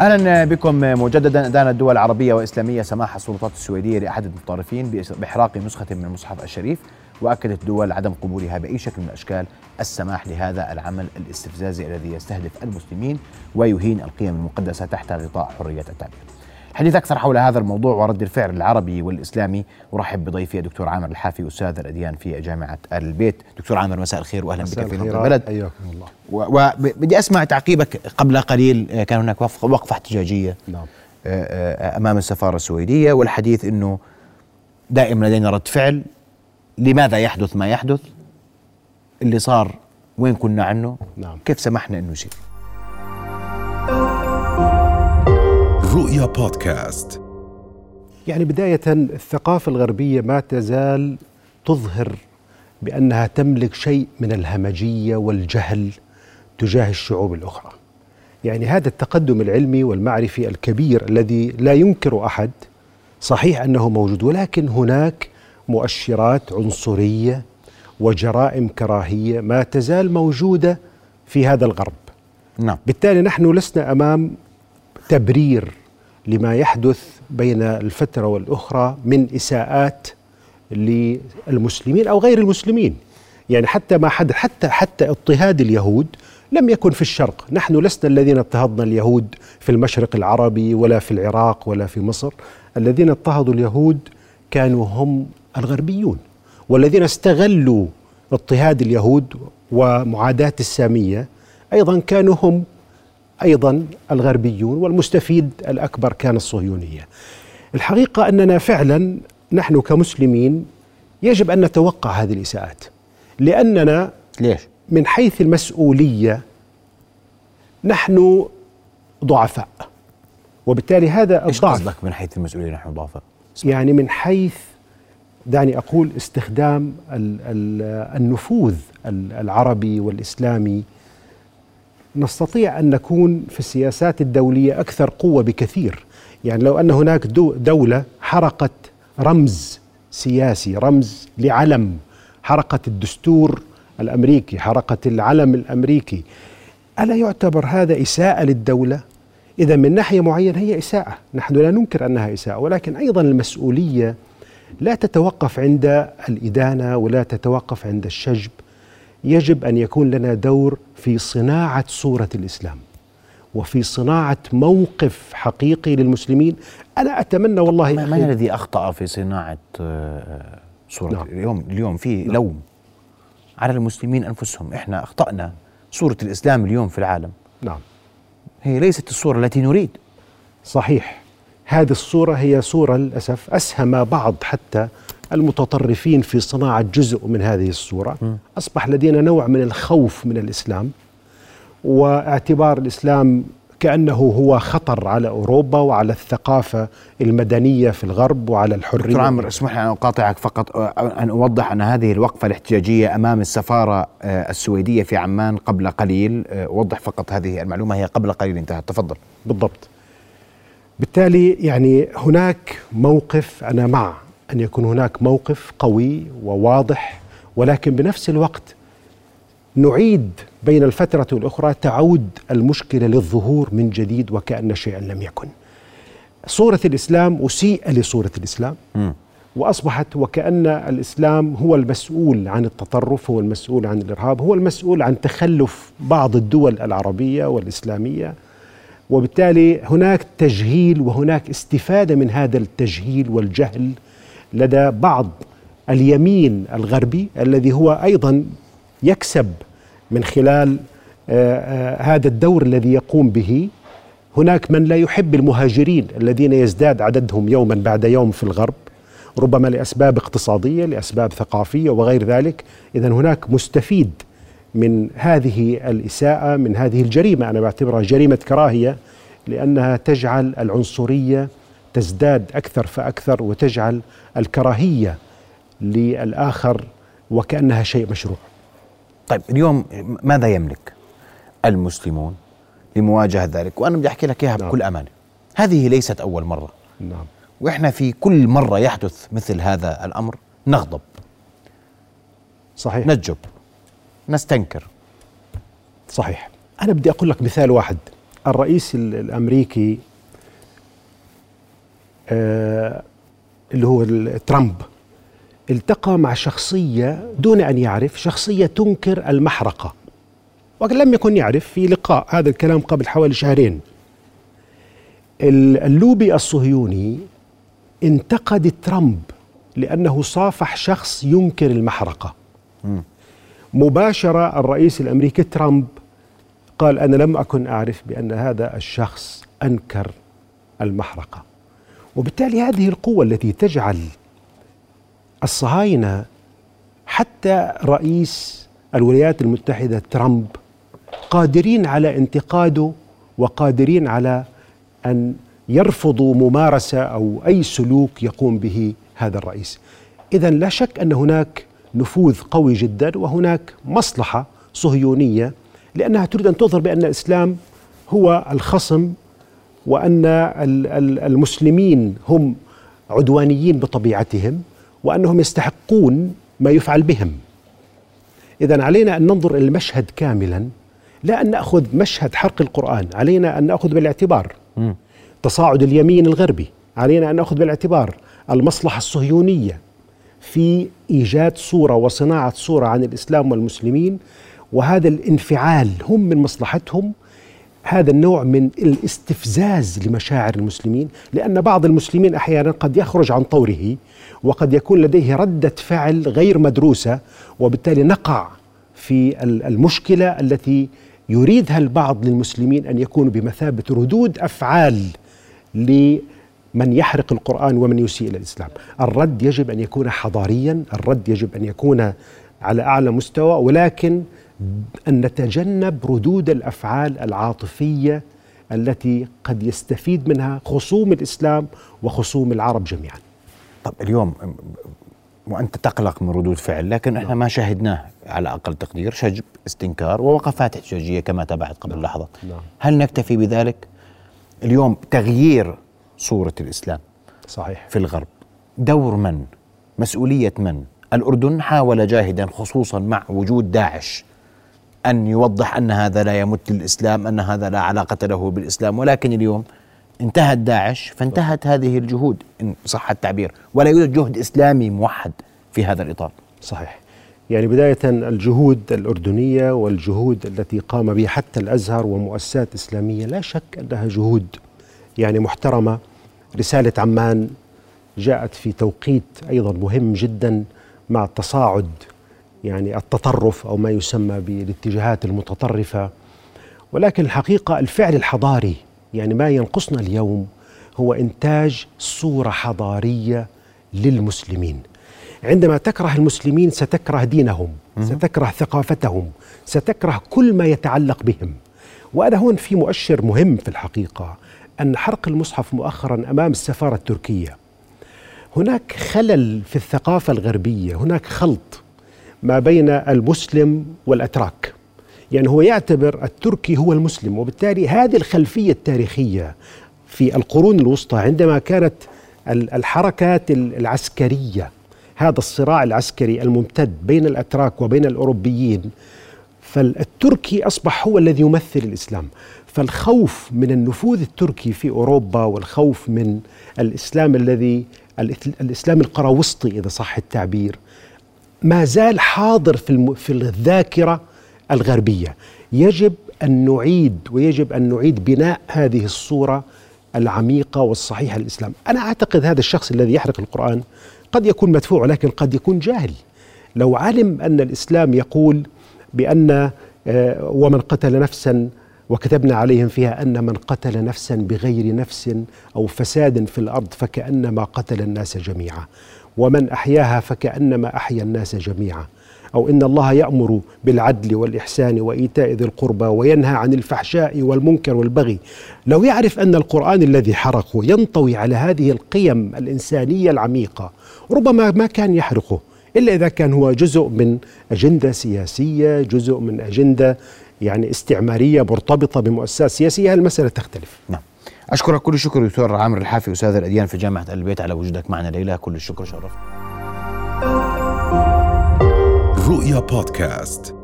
أهلا بكم مجددا ادان الدول العربية والإسلامية سماح السلطات السويدية لأحد المتطرفين بإحراق نسخة من المصحف الشريف وأكدت الدول عدم قبولها بأي شكل من الأشكال السماح لهذا العمل الاستفزازي الذي يستهدف المسلمين ويهين القيم المقدسة تحت غطاء حرية التعبير. حديث أكثر حول هذا الموضوع ورد الفعل العربي والإسلامي. أرحب بضيفي الدكتور عامر الحافي أستاذ الأديان في جامعة البيت. دكتور عامر مساء الخير واهلا بك في نبض البلد حياكم الله. وبدي أسمع تعقيبك قبل قليل. كان هناك وقفة احتجاجية نعم. أمام السفارة السويدية والحديث إنه دائما لدينا رد فعل. لماذا يحدث ما يحدث؟ اللي صار وين كنا عنه؟ نعم. كيف سمحنا انه يصير رؤيا بودكاست. يعني بداية الثقافة الغربية ما تزال تظهر بأنها تملك شيء من الهمجية والجهل تجاه الشعوب الأخرى. يعني هذا التقدم العلمي والمعرفي الكبير الذي لا ينكر أحد صحيح أنه موجود ولكن هناك مؤشرات عنصرية وجرائم كراهية ما تزال موجودة في هذا الغرب. نعم. بالتالي نحن لسنا أمام تبرير لما يحدث بين الفترة والأخرى من إساءات للمسلمين أو غير المسلمين. يعني حتى ما حدث حتى حتى اضطهاد اليهود لم يكن في الشرق. نحن لسنا الذين اضطهدنا اليهود في المشرق العربي ولا في العراق ولا في مصر. الذين اضطهدوا اليهود كانوا هم الغربيون. والذين استغلوا اضطهاد اليهود ومعاداة السامية أيضا كانوا هم أيضا الغربيون والمستفيد الأكبر كان الصهيونية. الحقيقة أننا فعلا نحن كمسلمين يجب أن نتوقع هذه الإساءات لأننا ليش؟ من حيث المسؤولية نحن ضعفاء وبالتالي هذا إيش الضعف قصدك من حيث المسؤولية نحن ضعفاء؟ يعني من حيث دعني أقول استخدام ال ال النفوذ ال- العربي والإسلامي نستطيع أن نكون في السياسات الدولية أكثر قوة بكثير. يعني لو أن هناك دو دولة حرقت رمز سياسي رمز لعلم حرقت الدستور الأمريكي حرقت العلم الأمريكي ألا يعتبر هذا إساءة للدولة؟ إذا من ناحية معينة هي إساءة. نحن لا ننكر أنها إساءة ولكن أيضا المسؤولية لا تتوقف عند الإدانة ولا تتوقف عند الشجب. يجب أن يكون لنا دور في صناعة صورة الإسلام وفي صناعة موقف حقيقي للمسلمين. أنا أتمنى والله من الذي أخطأ في صناعة آه، صورة نعم. اليوم؟ اليوم في لوم على المسلمين أنفسهم. إحنا أخطأنا. صورة الإسلام اليوم في العالم نعم. هي ليست الصورة التي نريد. صحيح. هذه الصورة هي صورة للأسف أسهم بعض حتى المتطرفين في صناعة جزء من هذه الصورة. أصبح لدينا نوع من الخوف من الإسلام واعتبار الإسلام كأنه هو خطر على أوروبا وعلى الثقافة المدنية في الغرب وعلى الحرية. دكتور عامر اسمح لي أن أقاطعك فقط أن أوضح أن هذه الوقفة الاحتجاجية أمام السفارة آه، السويدية في عمان قبل قليل. آه، أوضح فقط هذه المعلومة هي قبل قليل انتهت. تفضل. بالضبط. بالتالي يعني هناك موقف أنا مع أن يكون هناك موقف قوي وواضح ولكن بنفس الوقت نعيد بين الفترة والاخرى تعود المشكلة للظهور من جديد وكأن شيئا لم يكن. صورة الإسلام أسيء لصورة الإسلام مم. وأصبحت وكأن الإسلام هو المسؤول عن التطرف هو المسؤول عن الإرهاب هو المسؤول عن تخلف بعض الدول العربية والإسلامية وبالتالي هناك تجهيل وهناك استفادة من هذا التجهيل والجهل لدى بعض اليمين الغربي الذي هو أيضا يكسب من خلال آه، آه، هذا الدور الذي يقوم به. هناك من لا يحب المهاجرين الذين يزداد عددهم يوما بعد يوم في الغرب ربما لأسباب اقتصادية لأسباب ثقافية وغير ذلك. اذا هناك مستفيد من هذه الإساءة من هذه الجريمة. أنا بعتبرها جريمة كراهية لأنها تجعل العنصرية تزداد أكثر فأكثر وتجعل الكراهية للآخر وكأنها شيء مشروع. طيب اليوم ماذا يملك المسلمون لمواجهة ذلك؟ وأنا بدي أحكي لك إياها نعم. بكل أمانة. هذه ليست أول مرة. نعم. وإحنا في كل مرة يحدث مثل هذا الأمر نغضب. صحيح. نجب. نستنكر. صحيح. أنا بدي أقول لك مثال واحد. الرئيس ال- الأمريكي اللي هو ترامب. التقى مع شخصية دون أن يعرف شخصية تنكر المحرقة. ولم يكن يعرف في لقاء هذا الكلام قبل حوالي شهرين. ال- اللوبي الصهيوني انتقد ترامب لأنه صافح شخص ينكر المحرقة. مباشرة الرئيس الأمريكي ترامب قال أنا لم أكن أعرف بأن هذا الشخص أنكر المحرقة. وبالتالي هذه القوة التي تجعل الصهاينة حتى رئيس الولايات المتحدة ترامب قادرين على انتقاده وقادرين على أن يرفضوا ممارسة أو أي سلوك يقوم به هذا الرئيس. اذا لا شك أن هناك نفوذ قوي جدا وهناك مصلحة صهيونية لأنها تريد أن تظهر بأن الإسلام هو الخصم ال- المسلمين هم عدوانيين بطبيعتهم وأنهم يستحقون ما يفعل بهم. اذا علينا أن ننظر إلى المشهد كاملا لا أن نأخذ مشهد حرق القرآن، علينا أن نأخذ بالاعتبار تصاعد اليمين الغربي، علينا أن نأخذ بالاعتبار المصلحة الصهيونية في إيجاد صورة وصناعة صورة عن الإسلام والمسلمين وهذا الانفعال هم من مصلحتهم هذا النوع من الاستفزاز لمشاعر المسلمين لأن بعض المسلمين أحيانا قد يخرج عن طوره وقد يكون لديه ردة فعل غير مدروسة وبالتالي نقع في ال- المشكلة التي يريدها البعض للمسلمين أن يكونوا بمثابة ردود أفعال لمن يحرق القرآن ومن يسيء إلى الإسلام. الرد يجب أن يكون حضاريا الرد يجب أن يكون على أعلى مستوى ولكن أن نتجنب ردود الأفعال العاطفية التي قد يستفيد منها خصوم الإسلام وخصوم العرب جميعا. طب اليوم وأنت تقلق من ردود فعل لكن إحنا ما شاهدناه على أقل تقدير شجب استنكار ووقفات احتجاجيه كما تابعت قبل لحظة. نعم. هل نكتفي بذلك؟ اليوم تغيير صورة الإسلام صحيح. في الغرب. دور من؟ مسؤولية من؟ الأردن حاول جاهدا خصوصا مع وجود داعش. أن يوضح أن هذا لا يمت للإسلام أن هذا لا علاقة له بالإسلام. ولكن اليوم انتهت داعش فانتهت هذه الجهود إن صح التعبير. ولا يوجد جهد إسلامي موحد في هذا الإطار. صحيح. يعني بداية الجهود الأردنية والجهود التي قام بها حتى الأزهر ومؤسسات إسلامية لا شك أنها جهود يعني محترمة. رسالة عمان جاءت في توقيت أيضا مهم جدا مع تصاعد يعني التطرف أو ما يسمى بالاتجاهات المتطرفة. ولكن الحقيقة الفعل الحضاري يعني ما ينقصنا اليوم هو إنتاج صورة حضارية للمسلمين. عندما تكره المسلمين ستكره دينهم ستكره ثقافتهم ستكره كل ما يتعلق بهم. وأنا هون في مؤشر مهم في الحقيقة أن حرق المصحف مؤخرا أمام السفارة التركية. هناك خلل في الثقافة الغربية هناك خلط ما بين المسلم والأتراك. يعني هو يعتبر التركي هو المسلم وبالتالي هذه الخلفية التاريخية في القرون الوسطى عندما كانت ال- الحركات ال- العسكرية هذا الصراع العسكري الممتد بين الأتراك وبين الأوروبيين فالتركي أصبح هو الذي يمثل الإسلام. فالخوف من النفوذ التركي في أوروبا والخوف من الإسلام الذي الإسلام القراوسطي إذا صح التعبير ما زال حاضر في. في الذاكرة الغربية. يجب أن نعيد ويجب أن نعيد بناء هذه الصورة العميقة والصحيحة للإسلام. أنا أعتقد هذا الشخص الذي يحرق القرآن قد يكون مدفوع ولكن قد يكون جاهل. لو علم أن الإسلام يقول بأن آه، ومن قتل نفسا وكتبنا عليهم فيها أن من قتل نفسا بغير نفس أو فساد في الأرض فكأنما قتل الناس جميعا. ومن أحياها فكأنما أحيا الناس جميعا. أو إن الله يأمر بالعدل والإحسان وإيتاء ذي القربى وينهى عن الفحشاء والمنكر والبغي. لو يعرف أن القرآن الذي حرقه ينطوي على هذه القيم الإنسانية العميقة ربما ما كان يحرقه إلا إذا كان هو جزء من أجندة سياسية جزء من أجندة يعني استعمارية مرتبطة بمؤسسات سياسية المسألة تختلف. نعم. أشكرك كل الشكر دكتور عامر الحافي أستاذ الأديان في جامعة البيت على وجودك معنا ليلى كل الشكر شرف رؤيا بودكاست.